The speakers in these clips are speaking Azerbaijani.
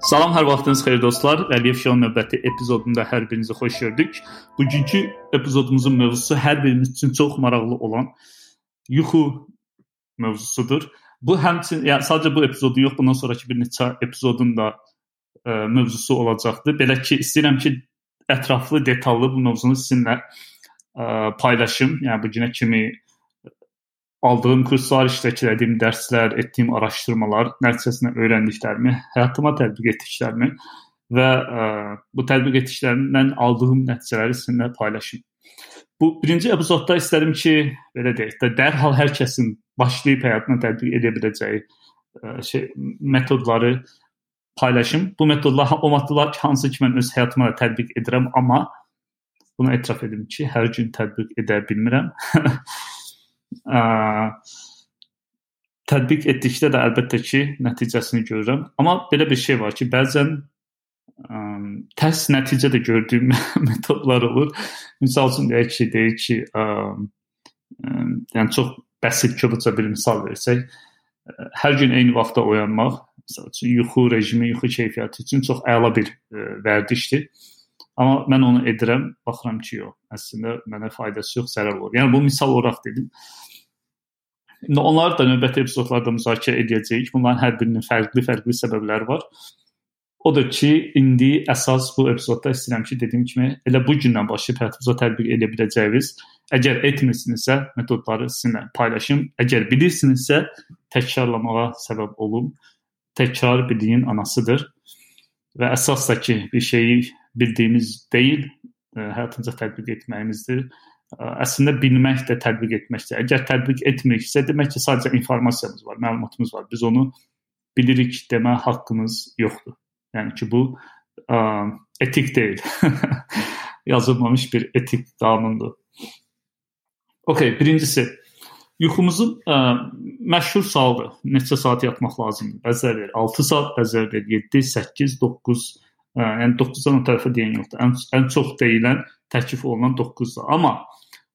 Salam, hər vaxtınız xeyir dostlar. Əliyev Show növbəti epizodunda hər birinizi xoş gördük. Bugünkü epizodumuzun mövzusu hər birimiz üçün çox maraqlı olan yuxu mövzusudur. Bu həmçinin yəni sadəcə bu epizodu yox, bundan sonrakı bir neçə epizodun da ə, e, mövzusu olacaqdır. Belə ki, istəyirəm ki, ətraflı, detallı bu mövzunu sizinlə ə, e, paylaşım. Yəni bu günə kimi aldığım kurslar, iştirak dərslər, etdiyim araşdırmalar nəticəsində öyrəndiklərimi həyatıma tətbiq etdiklərimi və ə, e, bu tətbiq etdiklərimdən aldığım nəticələri sizinlə paylaşım. Bu birinci epizodda istədim ki, belə deyək də, dərhal hər kəsin başlayıb həyatına tətbiq edə biləcəyi ə, e, şey metodları paylaşım. Bu metodlar o metodlar hansı ki mən öz həyatıma da tətbiq edirəm, amma bunu etiraf edim ki, hər gün tətbiq edə bilmirəm. ə, tətbiq etdikdə də əlbəttə ki, nəticəsini görürəm. Amma belə bir şey var ki, bəzən ə, tərs nəticə də gördüyüm metodlar olur. Məsəl üçün deyək ki, deyək ki, ə, ə, yəni çox bəsit kobudca bir misal versək, ə, hər gün eyni vaxtda oyanmaq, məsəl üçün yuxu rejimi, yuxu keyfiyyəti üçün çox əla bir ə, vərdişdir. Amma mən onu edirəm, baxıram ki, yox, əslində mənə faydası yox, zərər olur. Yəni bu misal olaraq dedim. İndi onları da növbəti epizodlarda müzakirə edəcəyik. Bunların hər birinin fərqli-fərqli səbəbləri var. O da ki, indi əsas bu epizodda istəyirəm ki, dediyim kimi elə bu gündən başlayıb həyatınıza tətbiq edə biləcəyiniz, əgər etmirsinizsə, metodları sizinlə paylaşım. Əgər bilirsinizsə, təkrarlamağa səbəb olun. Təkrar biliyin anasıdır. Və əsas da ki, bir şeyi bildiyimiz deyil, e, həyatımıza tətbiq etməyimizdir. E, əslində bilmək də tətbiq etməkdir. Əgər tətbiq etmiriksə, demək ki, sadəcə informasiyamız var, məlumatımız var. Biz onu bilirik demə haqqımız yoxdur. Yəni ki, bu ə, etik deyil. Yazılmamış bir etik qanundur. Okay, birincisi yuxumuzun ə, məşhur sualıdır. Neçə saat yatmaq lazımdır? Deyir 6 saat, deyir 7, 8, 9 Hə, yəni 9-dan o tərəfə deyən yoxdur. Ən, ən çox deyilən təklif olunan 9-dur. Amma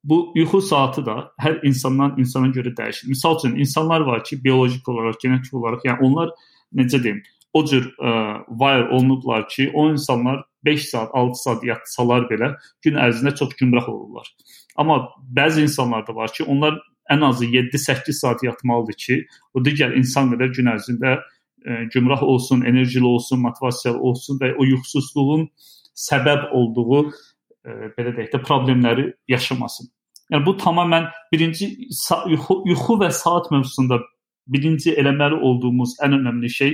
bu yuxu saatı da hər insandan insana görə dəyişir. Məsəl üçün insanlar var ki, bioloji olaraq, genetik olaraq, yəni onlar necə deyim, o cür ə, wire olunublar ki, o insanlar 5 saat, 6 saat yatsalar belə gün ərzində çox gümrah olurlar. Amma bəzi insanlar da var ki, onlar ən azı 7-8 saat yatmalıdır ki, o digər insan qədər gün ərzində e, gümrah olsun, enerjili olsun, motivasiyalı olsun və o yuxusuzluğun səbəb olduğu e, belə deyək də problemləri yaşamasın. Yəni bu tamamilə birinci yuxu, yuxu və saat mövzusunda birinci eləməli olduğumuz ən önəmli şey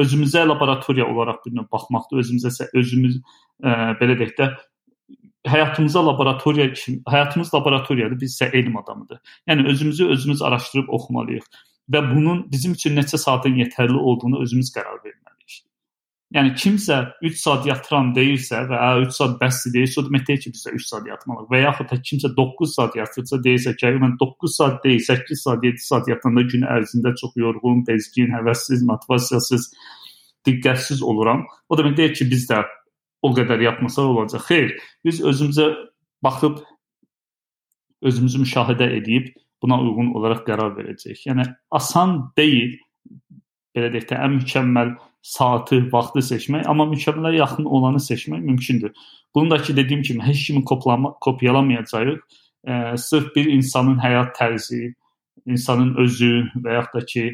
özümüzə laboratoriya olaraq bir növ baxmaqdır. Özümüzə özümüz ə, e, belə deyək də həyatımıza laboratoriya kimi, həyatımız laboratoriyadır, biz isə elm adamıdır. Yəni özümüzü özümüz araşdırıb oxumalıyıq və bunun bizim üçün neçə saatın yetərli olduğunu özümüz qərar verməliyik. Yəni kimsə 3 saat yatıram deyirsə və hə 3 saat bəsdir deyirsə, o demək deyil ki, biz də 3 saat yatmalıyıq. Və yaxud da kimsə 9 saat yatırsa deyirsə ki, mən 9 saat deyil, 8 saat, 7 saat yatanda gün ərzində çox yorğun, bezgin, həvəssiz, motivasiyasız, diqqətsiz oluram. O demək deyil ki, biz də o qədər yatmasaq olacaq. Xeyr, biz özümüzə baxıb özümüzü müşahidə edib buna uyğun olaraq qərar verəcəyik. Yəni asan deyil belə deyək də ən mükəmməl saatı, vaxtı seçmək, amma mükəmmələ yaxın olanı seçmək mümkündür. Bunu da ki dediyim kimi heç kimi kopyalama, kopyalamayacağıq. E, sırf bir insanın həyat tərzi, insanın özü və yaxud da ki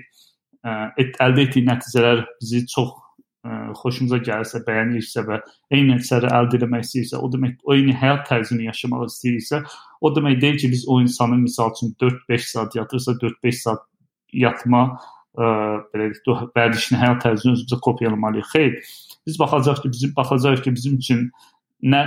ə, et, əldə etdiyi nəticələr bizi çox ə, xoşumuza gəlirsə, bəyənirsə və eyni nəticələri əldə etmək istəyirsə, o demək eyni həyat tərzini yaşamaq istəyirsə, o demək deyil ki, biz o insanın misal üçün 4-5 saat yatırsa 4-5 saat yatma ə, belə deyək, vərdişini, həyat tərzini özümüzə kopyalamalıyıq. Xeyr, biz baxacağıq ki, bizim baxacağıq ki, bizim üçün nə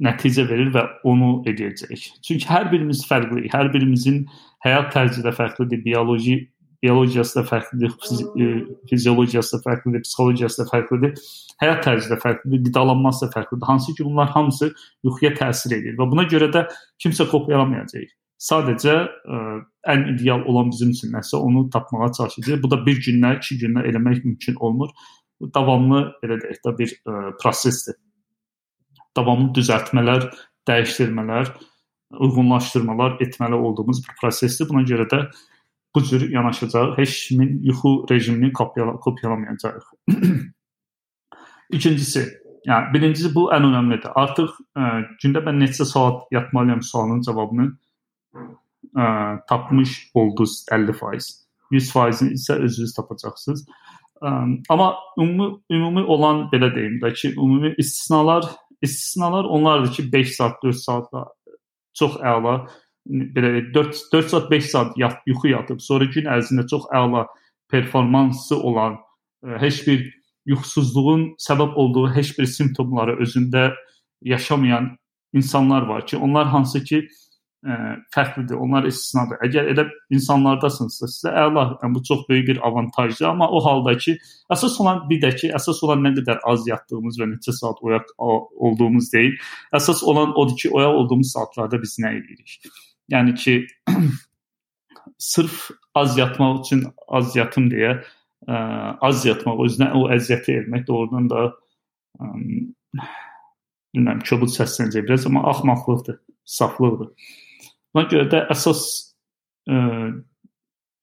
nəticə verir və onu edəcəyik. Çünki hər birimiz fərqliyik. Hər birimizin həyat tərzi də fərqlidir, bioloji biologiyası da fərqlidir, e, fiziologiyası da fərqlidir, psixologiyası da fərqlidir, həyat tərzi də fərqlidir, qidalanması da fərqlidir. Hansı ki, bunlar hamısı yuxuya təsir edir və buna görə də kimsə kopyalamayacaq. Sadəcə ə, e, ən ideal olan bizim üçün nəsə onu tapmağa çalışacağıq. Bu da bir gündə, iki gündə eləmək mümkün olmur. Bu davamlı belə deyək də bir ə, e, prosesdir. Davamlı düzəltmələr, dəyişdirmələr, uyğunlaşdırmalar etməli olduğumuz bir prosesdir. Buna görə də bu cür yanaşacaq. Heç kimin yuxu rejimini kopyala kopyalamayacağıq. İkincisi, yəni birincisi bu ən önəmlidir. Artıq ə, gündə mən neçə saat yatmalıyam sualının cavabını ə, tapmış oldunuz 50%. 100%-ni isə özünüz tapacaqsınız. Ə, amma ümumi ümumi olan belə deyim də ki, ümumi istisnalar istisnalar onlardır ki, 5 saat, 4 saatla çox əla belə 4 4 saat 5 saat yat, yuxu yatıb, sonra gün ərzində çox əla performansı olan, ə, heç bir yuxusuzluğun səbəb olduğu heç bir simptomları özündə yaşamayan insanlar var ki, onlar hansı ki ə, fərqlidir, onlar istisnadır. Əgər elə insanlardasınızsa, sizə əla, yəni bu çox böyük bir avantajdır, amma o halda ki, əsas olan bir də ki, əsas olan nə qədər az yatdığımız və neçə saat oyaq olduğumuz deyil. Əsas olan odur ki, oyaq olduğumuz saatlarda biz nə edirik? Yəni ki, sırf az yatmaq üçün az yatım deyə ə, az yatmaq, özünə o əziyyəti vermək doğrudan da ə, bilmirəm, kobud səslənəcək biraz, amma axmaqlıqdır, saflıqdır. Buna görə də əsas ə,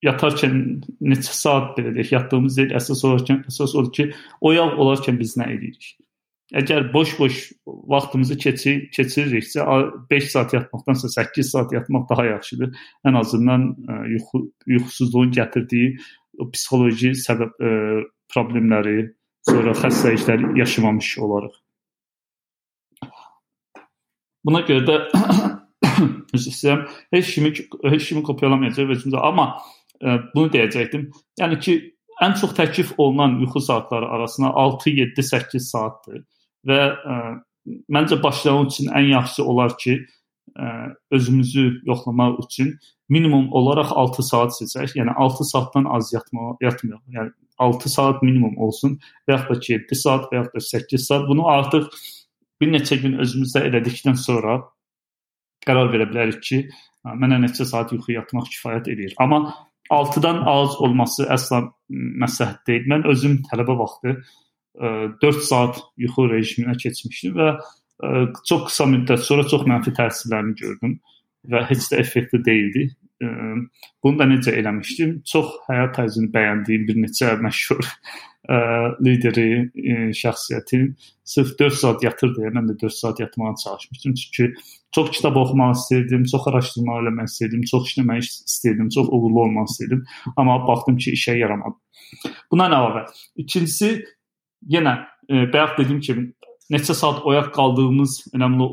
yatarkən neçə saat belə deyək, yatdığımız deyil, əsas olarkən əsas odur ki, oyaq olarkən biz nə edirik? Əgər boş-boş vaxtımızı keçir, keçiririksə 5 saat yatmaqdansa 8 saat yatmaq daha yaxşıdır. Ən azından ə, yuxu yuxusuzluğun gətirdiyi psixoloji səbəb ə, problemləri, sonra xəstəliklər yaşamamış olarıq. Buna görə də üzr istəyirəm. Heç kimi heç kimi kopyalamayacaq özümüzə. Amma ə, e, bunu deyəcəkdim. Yəni ki, ən çox təklif olunan yuxu saatları arasında 6, 7, 8 saatdır və ə, e, məncə başlamaq üçün ən yaxşısı olar ki, ə, e, özümüzü yoxlamaq üçün minimum olaraq 6 saat seçək. Yəni 6 saatdan az yatmağa yatmayaq. Yəni 6 saat minimum olsun və yaxud da ki 7 saat və yaxud da 8 saat. Bunu artıq bir neçə gün özümüzdə elədikdən sonra qərar verə bilərik ki, mənə neçə saat yuxu yatmaq kifayət edir. Amma 6-dan az olması əsla məsləhət deyil. Mən özüm tələbə vaxtı 4 saat yuxu rejiminə keçmişdim və çox qısa müddət sonra çox mənfi təsirlərini gördüm və heç də effektiv deyildi. Bunu da necə eləmişdim? Çox həyat tərzini bəyəndiyim bir neçə məşhur ə, lideri, ə, şəxsiyyəti sırf 4 saat yatır deyə mən də 4 saat yatmağa çalışmışdım. Çünki çox kitab oxumaq istirdim, çox araşdırma eləmək istirdim, çox işləmək istirdim, çox uğurlu olmaq istirdim, amma baxdım ki, işə yaramadı. Buna əlavə, ikincisi yenə ə, bayaq dediyim kimi neçə saat oyaq qaldığımız önəmli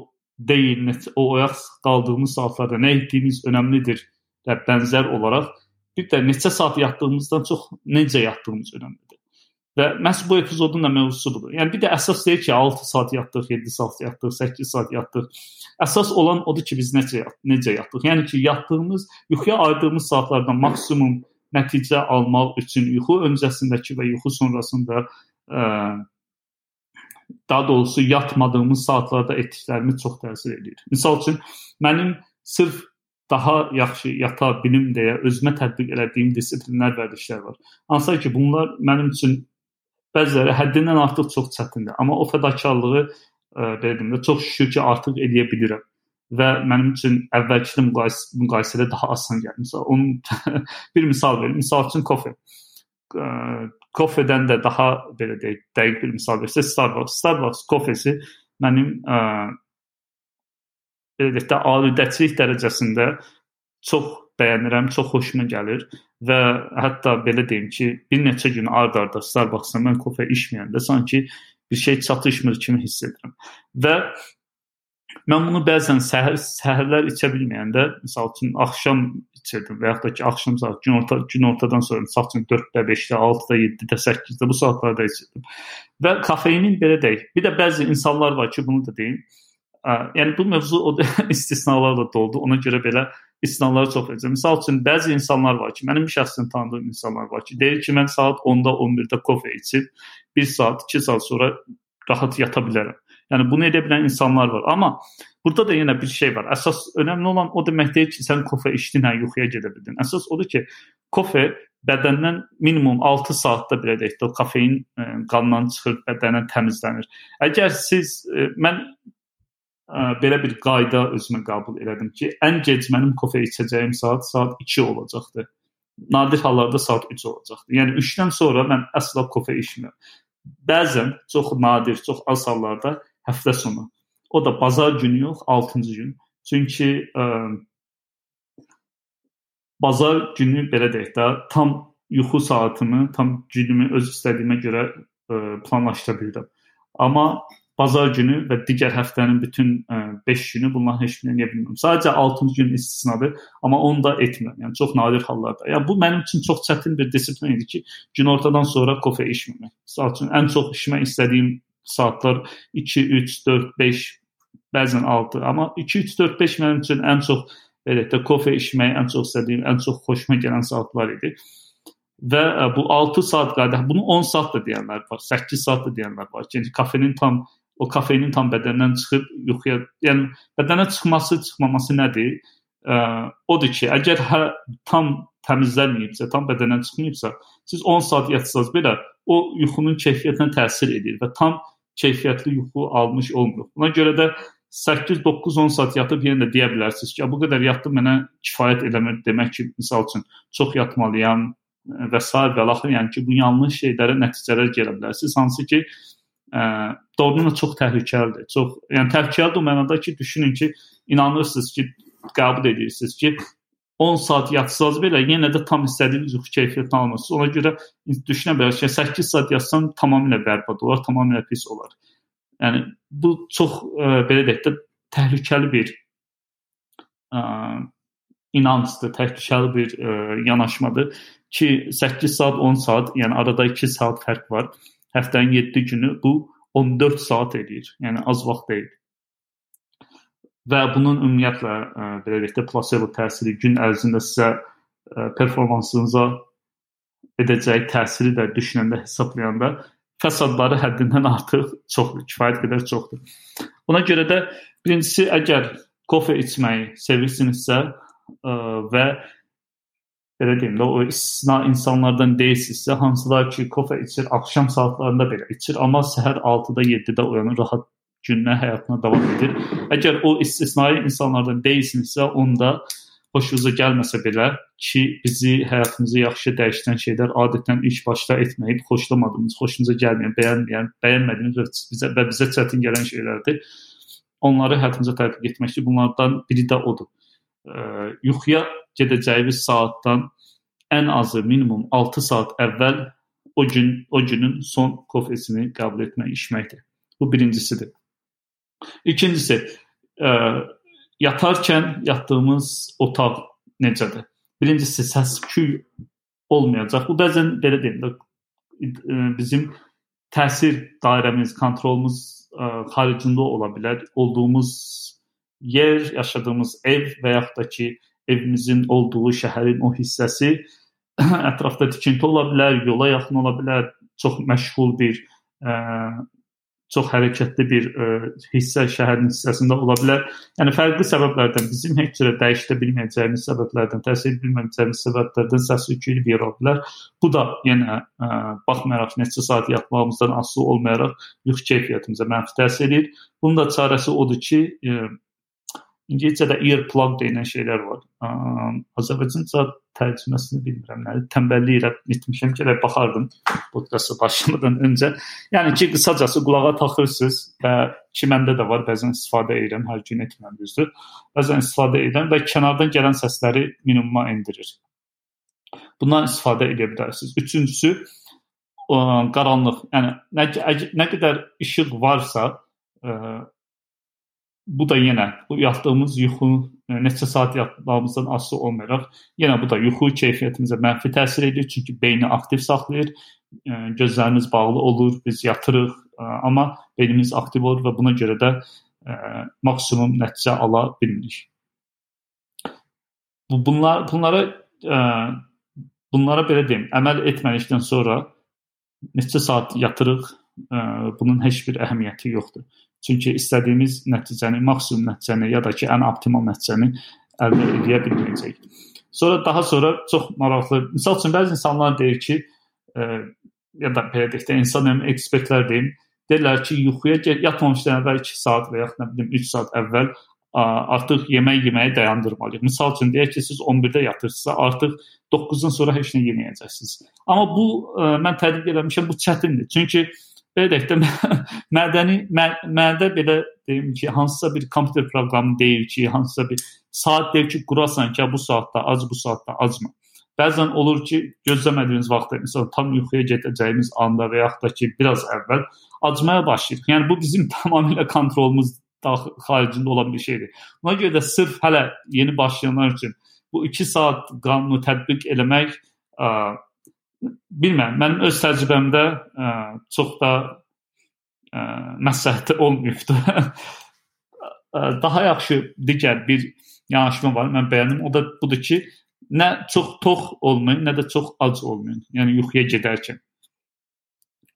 deyil, neçə, o oyaq qaldığımız saatlarda nə etdiyimiz önəmlidir və bənzər olaraq bir də neçə saat yatdığımızdan çox necə yatdığımız önəmlidir. Və məhz bu epizodun da mövzusu budur. Yəni bir də əsas deyil ki, 6 saat yatdıq, 7 saat yatdıq, 8 saat yatdıq. Əsas olan odur ki, biz necə necə yatdıq. Yəni ki, yatdığımız, yuxuya ayırdığımız saatlardan maksimum nəticə almaq üçün yuxu öncəsindəki və yuxu sonrasında daha doğrusu yatmadığımız saatlarda etdiklərimiz çox təsir edir. Məsəl üçün mənim sırf daha yaxşı yata bilim deyə özümə tətbiq elədiyim dissiplinlər vərdişlər var. Hansı ki, bunlar mənim üçün bəziləri həddindən artıq çox çətindir, amma o fədakarlığı belə deyim də çox şükür ki, artıq edə bilirəm və mənim üçün əvvəlki müqayisə, müqayisədə daha asan. Məsələn, onun bir misal verim. Məsəl üçün kofe. Kofedən də daha belə deyək, dəqiq bir misal versək, Starbucks. Starbucks kofesi mənim ə, belə deyək də aludəçilik dərəcəsində çox bəyənirəm, çox xoşuma gəlir və hətta belə deyim ki, bir neçə gün ard-arda Starbucks-da mən kofe içməyəndə sanki bir şey çatışmır kimi hiss edirəm. Və mən bunu bəzən səhər səhərlər içə bilməyəndə, məsəl üçün axşam içirdim və yaxud da ki, axşam saat gün orta gün ortadan sonra məsəl üçün 4-də, 5-də, 6-da, 7-də, 8-də bu saatlarda içirdim. Və kofeinin belə deyil. Bir də bəzi insanlar var ki, bunu da deyim Yəni bu mövzu o istisnalarla doldu. Ona görə belə istisnaları çox edəcəm. Məsəl üçün bəzi insanlar var ki, mənim şəxsən tanıdığım insanlar var ki, deyir ki, mən saat 10-da 11-də kofe içib 1 saat, 2 saat sonra rahat yata bilərəm. Yəni bunu edə bilən insanlar var. Amma burada da yenə bir şey var. Əsas önəmli olan o demək deyil ki, sən kofe içdin, hə, yuxuya gedə bildin. Əsas odur ki, kofe bədəndən minimum 6 saatda belə deyək də o kofein ə, e, qandan çıxır, bədəndən təmizlənir. Əgər siz ə, e, mən belə bir qayda özümə qəbul elədim ki, ən gec mənim kofe içəcəyim saat saat 2 olacaqdı. nadir hallarda saat 3 olacaqdır. Yəni 3-dən sonra mən əsla kofe içmirəm. Bəzən çox nadir, çox az hallarda həftə sonu. O da bazar günü yox, 6-cı gün. Çünki ə, bazar günü belə deyək də tam yuxu saatımı, tam günümü öz istədiyimə görə ə, planlaşdıra bilirəm. Amma bazar günü və digər həftənin bütün 5 günü bunların heç birini edə bilmirəm. Sadəcə 6-cı gün istisnadır, amma onu da etmirəm. Yəni çox nadir hallarda. Yəni bu mənim üçün çox çətin bir disiplin idi ki, günortadan sonra kofe içməmək. Məsəl üçün ən çox içmək istədiyim saatlar 2, 3, 4, 5, bəzən 6, amma 2, 3, 4, 5 mənim üçün ən çox belə də kofe içməyi ən çox istədiyim, ən çox xoşuma gələn saatlar idi və bu 6 saat qədər, bunu 10 saat da deyənlər var, 8 saat da deyənlər var. Yəni kafenin tam o kofeinin tam bədəndən çıxıb yuxuya, yəni bədənə çıxması, çıxmaması nədir? Ə, odur ki, əgər hər tam təmizlənməyibsə, tam bədəndən çıxmayıbsa, siz 10 saat yatsanız belə o yuxunun keyfiyyətinə təsir edir və tam keyfiyyətli yuxu almış olmuruq. Buna görə də 8, 9, 10 saat yatıb yenə də deyə bilərsiniz ki, bu qədər yatdım mənə kifayət eləmir. Demək ki, məsəl üçün çox yatmalıyam və s. və axır, yəni ki, bu yanlış şeylərə nəticələr gələ bilərsiniz. Hansı ki, ə, doğrudan da çox təhlükəlidir. Çox, yəni təhlükəlidir o mənada ki, düşünün ki, inanırsınız ki, qəbul edirsiniz ki, 10 saat yatsaz belə yenə də tam istədiyiniz yuxu keyfiyyətini almırsınız. Ona görə düşünə bilərsiniz ki, 8 saat yatsan tamamilə bərbad olar, tamamilə pis olar. Yəni bu çox ə, belə deyək də təhlükəli bir ə, inancdır, təhlükəli bir ə, yanaşmadır ki, 8 saat, 10 saat, yəni arada 2 saat fərq var həftənin 7 günü bu 14 saat edir. Yəni az vaxt deyil. Və bunun ümumiyyətlə ə, e, belə deyək də plasebo təsiri gün ərzində sizə ə, e, performansınıza edəcəyi təsiri də düşünəndə, hesablayanda fəsadları həddindən artıq çoxdur, kifayət qədər çoxdur. Buna görə də birincisi əgər kofe içməyi sevirsinizsə ə, e, və belə deyim də o istisna insanlardan deyilsinizsə, hansılar ki, kofe içir, axşam saatlarında belə içir, amma səhər 6-da, 7-də oyanır, rahat gününə, həyatına davam edir. Əgər o istisnai insanlardan deyilsinizsə, onda xoşunuza gəlməsə belə ki, bizi həyatımızı yaxşı dəyişdirən şeylər adətən ilk başda etməyib, xoşlamadığımız, xoşunuza gəlməyən, bəyənməyən, bəyənmədiyimiz və bizə və bizə çətin gələn şeylərdir. Onları həyatımıza tətbiq etmək ki, bunlardan biri də odur. Ə, yuxuya gedəcəyimiz saatdan ən azı minimum 6 saat əvvəl o gün o günün son kofesini qəbul etmək, içməkdir. Bu birincisidir. İkincisi, ə, yatarkən yatdığımız otaq necədir? Birincisi səs-küy olmayacaq. Bu bəzən belə deyim də bizim təsir dairəmiz, kontrolumuz ə, xaricində ola bilər. Olduğumuz yer, yaşadığımız ev və yaxud da ki, evimizin olduğu şəhərin o hissəsi ətrafda tikinti ola bilər, yola yaxın ola bilər, çox məşğul bir ə, çox hərəkətli bir ə, hissə şəhərin hissəsində ola bilər. Yəni fərqli səbəblərdən bizim heç cürə dəyişdə bilməyəcəyimiz səbəblərdən, təsir bilməyəcəyimiz səbəblərdən səs-küylü bir yer ola bilər. Bu da yenə ə, baxmayaraq neçə saat yatmağımızdan asılı olmayaraq yuxu keyfiyyətimizə mənfi təsir edir. Bunun da çarəsi odur ki, ə, İngiliscədə earplug deyilən şeylər var. Azərbaycanca tərcüməsini bilmirəm. Nədir? Tənbəllik ilə etmişəm ki, elə baxardım podkasta başlamadan öncə. Yəni ki, qısacası qulağa taxırsınız və ki məndə də var, bəzən istifadə edirəm, hər gün etmirəm düzdür. Bəzən istifadə edirəm və kənardan gələn səsləri minimuma endirir. Bundan istifadə edə bilərsiniz. Üçüncüsü qaranlıq. Yəni nə, nə qədər işıq varsa, bu da yenə bu yatdığımız yuxu e, neçə saat yatmağımızdan asılı olmayaraq yenə bu da yuxu keyfiyyətimizə mənfi təsir edir çünki beyni aktiv saxlayır, e, gözlərimiz bağlı olur, biz yatırıq, e, amma beynimiz aktiv olur və buna görə də maksimum nəticə ala bilmirik. Bu bunlar bunlara bunlara belə deyim, əməl etmədikdən sonra neçə saat yatırıq, bunun heç bir əhəmiyyəti yoxdur. Çünki istədiyimiz nəticəni, maksimum nəticəni ya da ki, ən optimal nəticəni əldə edə bilməyəcəyik. Sonra daha sonra çox maraqlı, məsəl üçün bəzi insanlar deyir ki, e, ya da belə deyək də insan həm ekspertlər deyim, deyirlər ki, yuxuya yatmamışdan əvvəl 2 saat və ya nə bilim 3 saat əvvəl artıq yemək yeməyi dayandırmalıyıq. Məsəl üçün deyək ki, siz 11-də yatırsınızsa, artıq 9-dan sonra heç nə yeməyəcəksiniz. Amma bu ə, mən tədqiq etmişəm, bu çətindir. Çünki belə deyək də mədəni mə, mədə belə deyim ki, hansısa bir kompüter proqramı deyir ki, hansısa bir saat deyir ki, qurasan ki, bu saatda ac, bu saatda acma. Bəzən olur ki, gözləmədiyimiz vaxtda, məsələn, tam yuxuya gedəcəyimiz anda və yaxud da ki, biraz əvvəl acmaya başlayırıq. Yəni bu bizim tamamilə kontrolumuz xaricində olan bir şeydir. Ona görə də sırf hələ yeni başlayanlar üçün bu 2 saat qanunu tətbiq eləmək ə, bilmirəm, mənim öz təcrübəmdə ə, çox da ə, məsləhəti olmayıbdı. Daha yaxşı digər bir yanaşma var, mən bəyəndim. O da budur ki, nə çox tox olmayın, nə də çox ac olmayın. Yəni yuxuya gedərkən.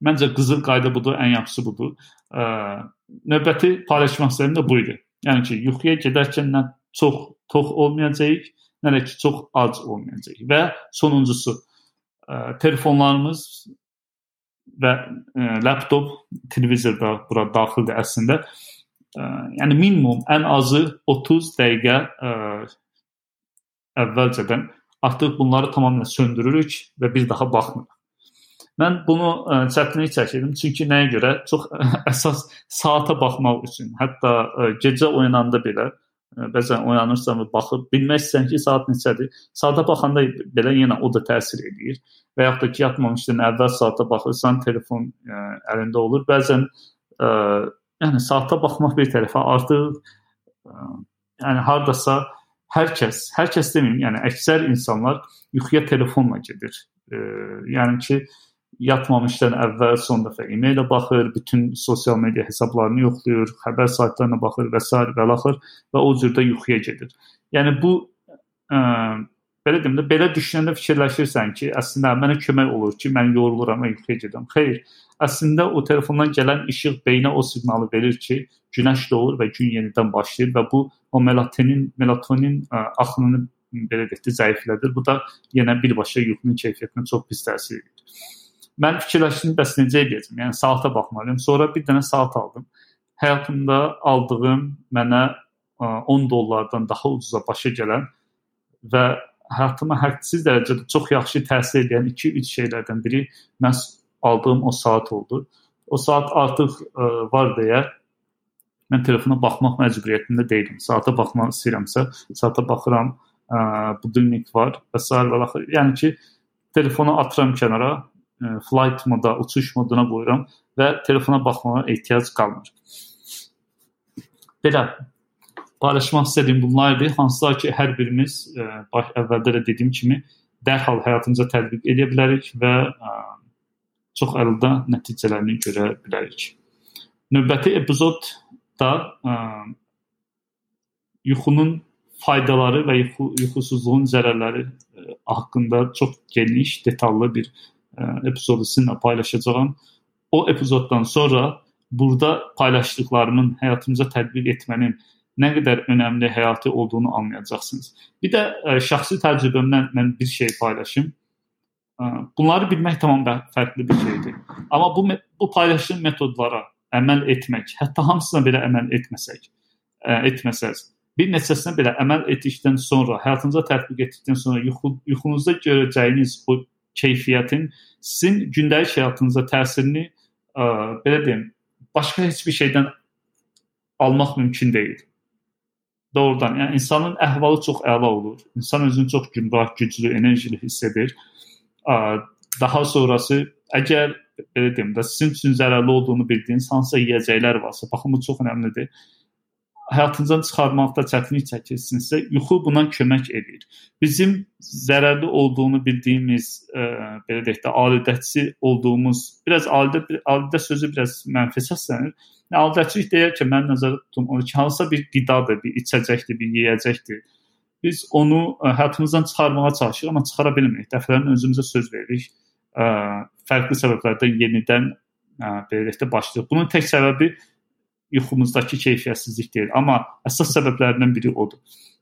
Məncə qızıl qayda budur, ən yaxşısı budur. Ə, növbəti paylaşmaq istədiyim də bu idi. Yəni ki, yuxuya gedərkən nə çox tox olmayacağıq, nə də ki, çox ac olmayacağıq. Və sonuncusu, telefonlarımız və ə, laptop, televizor da bura daxildir əslində. Ə, yəni minimum ən azı 30 dəqiqə ə, əvvəlcədən artıq bunları tamamilə söndürürük və bir daha baxmırıq. Mən bunu ə, çətinlik çəkirdim çünki nəyə görə? Çox əsas saata baxmaq üçün. Hətta ə, gecə oyananda belə ə, bəzən oyanırsan və baxıb bilmək istəyirsən ki, saat neçədir. Saata baxanda belə yenə o da təsir edir. Və yaxud da ki, yatmamışdan əvvəl saata baxırsan, telefon ə, əlində olur. Bəzən ə, yəni saata baxmaq bir tərəfə artıq ə, yəni hardasa hər kəs, hər kəs deməyim, yəni əksər insanlar yuxuya telefonla gedir. E, yəni ki, yatmamışdan əvvəl son dəfə e-mailə baxır, bütün sosial media hesablarını yoxlayır, xəbər saytlarına baxır və s. və axır və o cürdə yuxuya gedir. Yəni bu ə, belə deyim də belə düşünəndə fikirləşirsən ki, əslində mənə kömək olur ki, mən yoruluram və yuxuya gedirəm. Xeyr, əslində o telefondan gələn işıq beynə o siqnalı verir ki, günəş doğur və gün yenidən başlayır və bu o melatonin melatonin ə, axınını belə deyək də zəiflədir. Bu da yenə birbaşa yuxunun keyfiyyətinə çox pis təsir edir. Mən fikirləşdim bəs necə edəcəm? Yəni saata baxmalıyam. Sonra bir dənə saat aldım. Həyatımda aldığım mənə ə, 10 dollardan daha ucuza başa gələn və həyatıma hədsiz dərəcədə çox yaxşı təsir edən 2-3 şeylərdən biri məhz aldığım o saat oldu. O saat artıq ə, var deyə mən telefona baxmaq məcburiyyətində deyiləm. Saata baxmaq istəyirəmsə, saata baxıram, ə, budilnik var və s. və axır. Yəni ki, telefonu atıram kənara, flight moda, uçuş moduna qoyuram və telefona baxmağa ehtiyac qalmır. Belə paylaşmaq istədiyim bunlar idi. Hansılar ki, hər birimiz ə, baş əvvəldə də dediyim kimi dərhal həyatımıza tətbiq edə bilərik və ə, çox əldə nəticələrini görə bilərik. Növbəti epizod da ə, yuxunun faydaları və yuxu, yuxusuzluğun zərərləri ə, haqqında çox geniş, detallı bir ə, epizodu sizinlə paylaşacağam. O epizoddan sonra burada paylaşdıqlarımın həyatımıza tətbiq etmənin nə qədər önəmli həyati olduğunu anlayacaqsınız. Bir də ə, şəxsi təcrübəmdən mən bir şey paylaşım. Ə, bunları bilmək tamam fərqli bir şeydir. Amma bu bu paylaşdığım metodlara əməl etmək, hətta hamısına belə əməl etməsək, ə, etməsəz, bir neçəsinə belə əməl etdikdən sonra, həyatınıza tətbiq etdikdən sonra yuxu, yuxunuzda görəcəyiniz o keyfiyyətin sizin gündəlik həyatınıza təsirini ə, belə deyim, başqa heç bir şeydən almaq mümkün deyil. Doğrudan, yəni insanın əhvalı çox əla olur. İnsan özünü çox gümrah, güclü, enerjili hiss edir. Ə, daha sonrası əgər belə deyim də sizin üçün zərərli olduğunu bildiyiniz hansısa yeyəcəklər varsa, baxın bu çox əhəmiylidir. Həyatınızdan çıxarmaqda çətinlik çəkirsinizsə, yuxu buna kömək edir. Bizim zərərli olduğunu bildiyimiz, ə, e, belə deyək də, alidəçi olduğumuz, biraz alidə alidə sözü biraz mənfi səslənir. Alidəçilik deyir ki, mən nəzərdə tutum onu hansısa bir qidadır, bir içəcəkdir, bir yeyəcəkdir. Biz onu ə, e, həyatımızdan çıxarmağa çalışırıq, amma çıxara bilmirik. Dəfələrlə özümüzə söz veririk ə, fərqli səbəblərdən yenidən ə, belə də başlayır. Bunun tək səbəbi yuxumuzdakı keyfiyyətsizlik deyil, amma əsas səbəblərindən biri odur.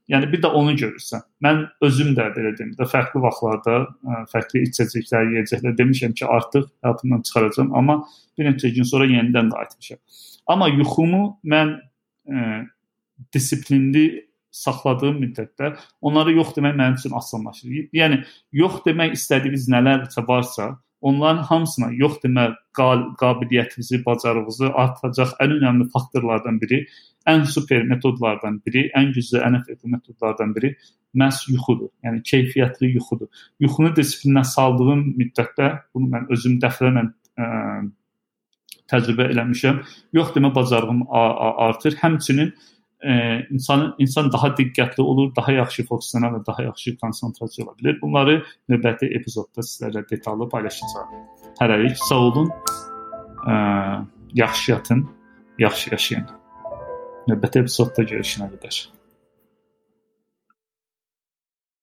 Yəni bir də onu görürsən. Mən özüm də belə deyim də fərqli vaxtlarda ə, fərqli içəcəklər, yeyəcəklər demişəm ki, artıq həyatımdan çıxaracağam, amma bir neçə gün sonra yenidən qayıtmışam. Amma yuxumu mən ə, disiplinli saxladığım müddətdə onları yox demək mənim üçün asanlaşır. Yəni yox demək istədiyiniz nələrsə varsa, onların hamısına yox demə qabiliyyətinizi, bacarığınızı artıracaq ən önəmli faktorlardan biri, ən super metodlardan biri, ən güclü, ən effektiv metodlardan biri məhz yuxudur. Yəni keyfiyyətli yuxudur. Yuxunu disiplinə saldığım müddətdə bunu mən özüm dəfələrlə təcrübə eləmişəm. Yox demə bacarığım artır. Həmçinin ə, insan insan daha diqqətli olur, daha yaxşı fokuslana və daha yaxşı konsentrasiya ola bilər. Bunları növbəti epizodda sizlərlə detallı paylaşacağam. Hələlik sağ olun. Ə, yaxşı yatın, yaxşı yaşayın. Növbəti epizodda görüşənə qədər.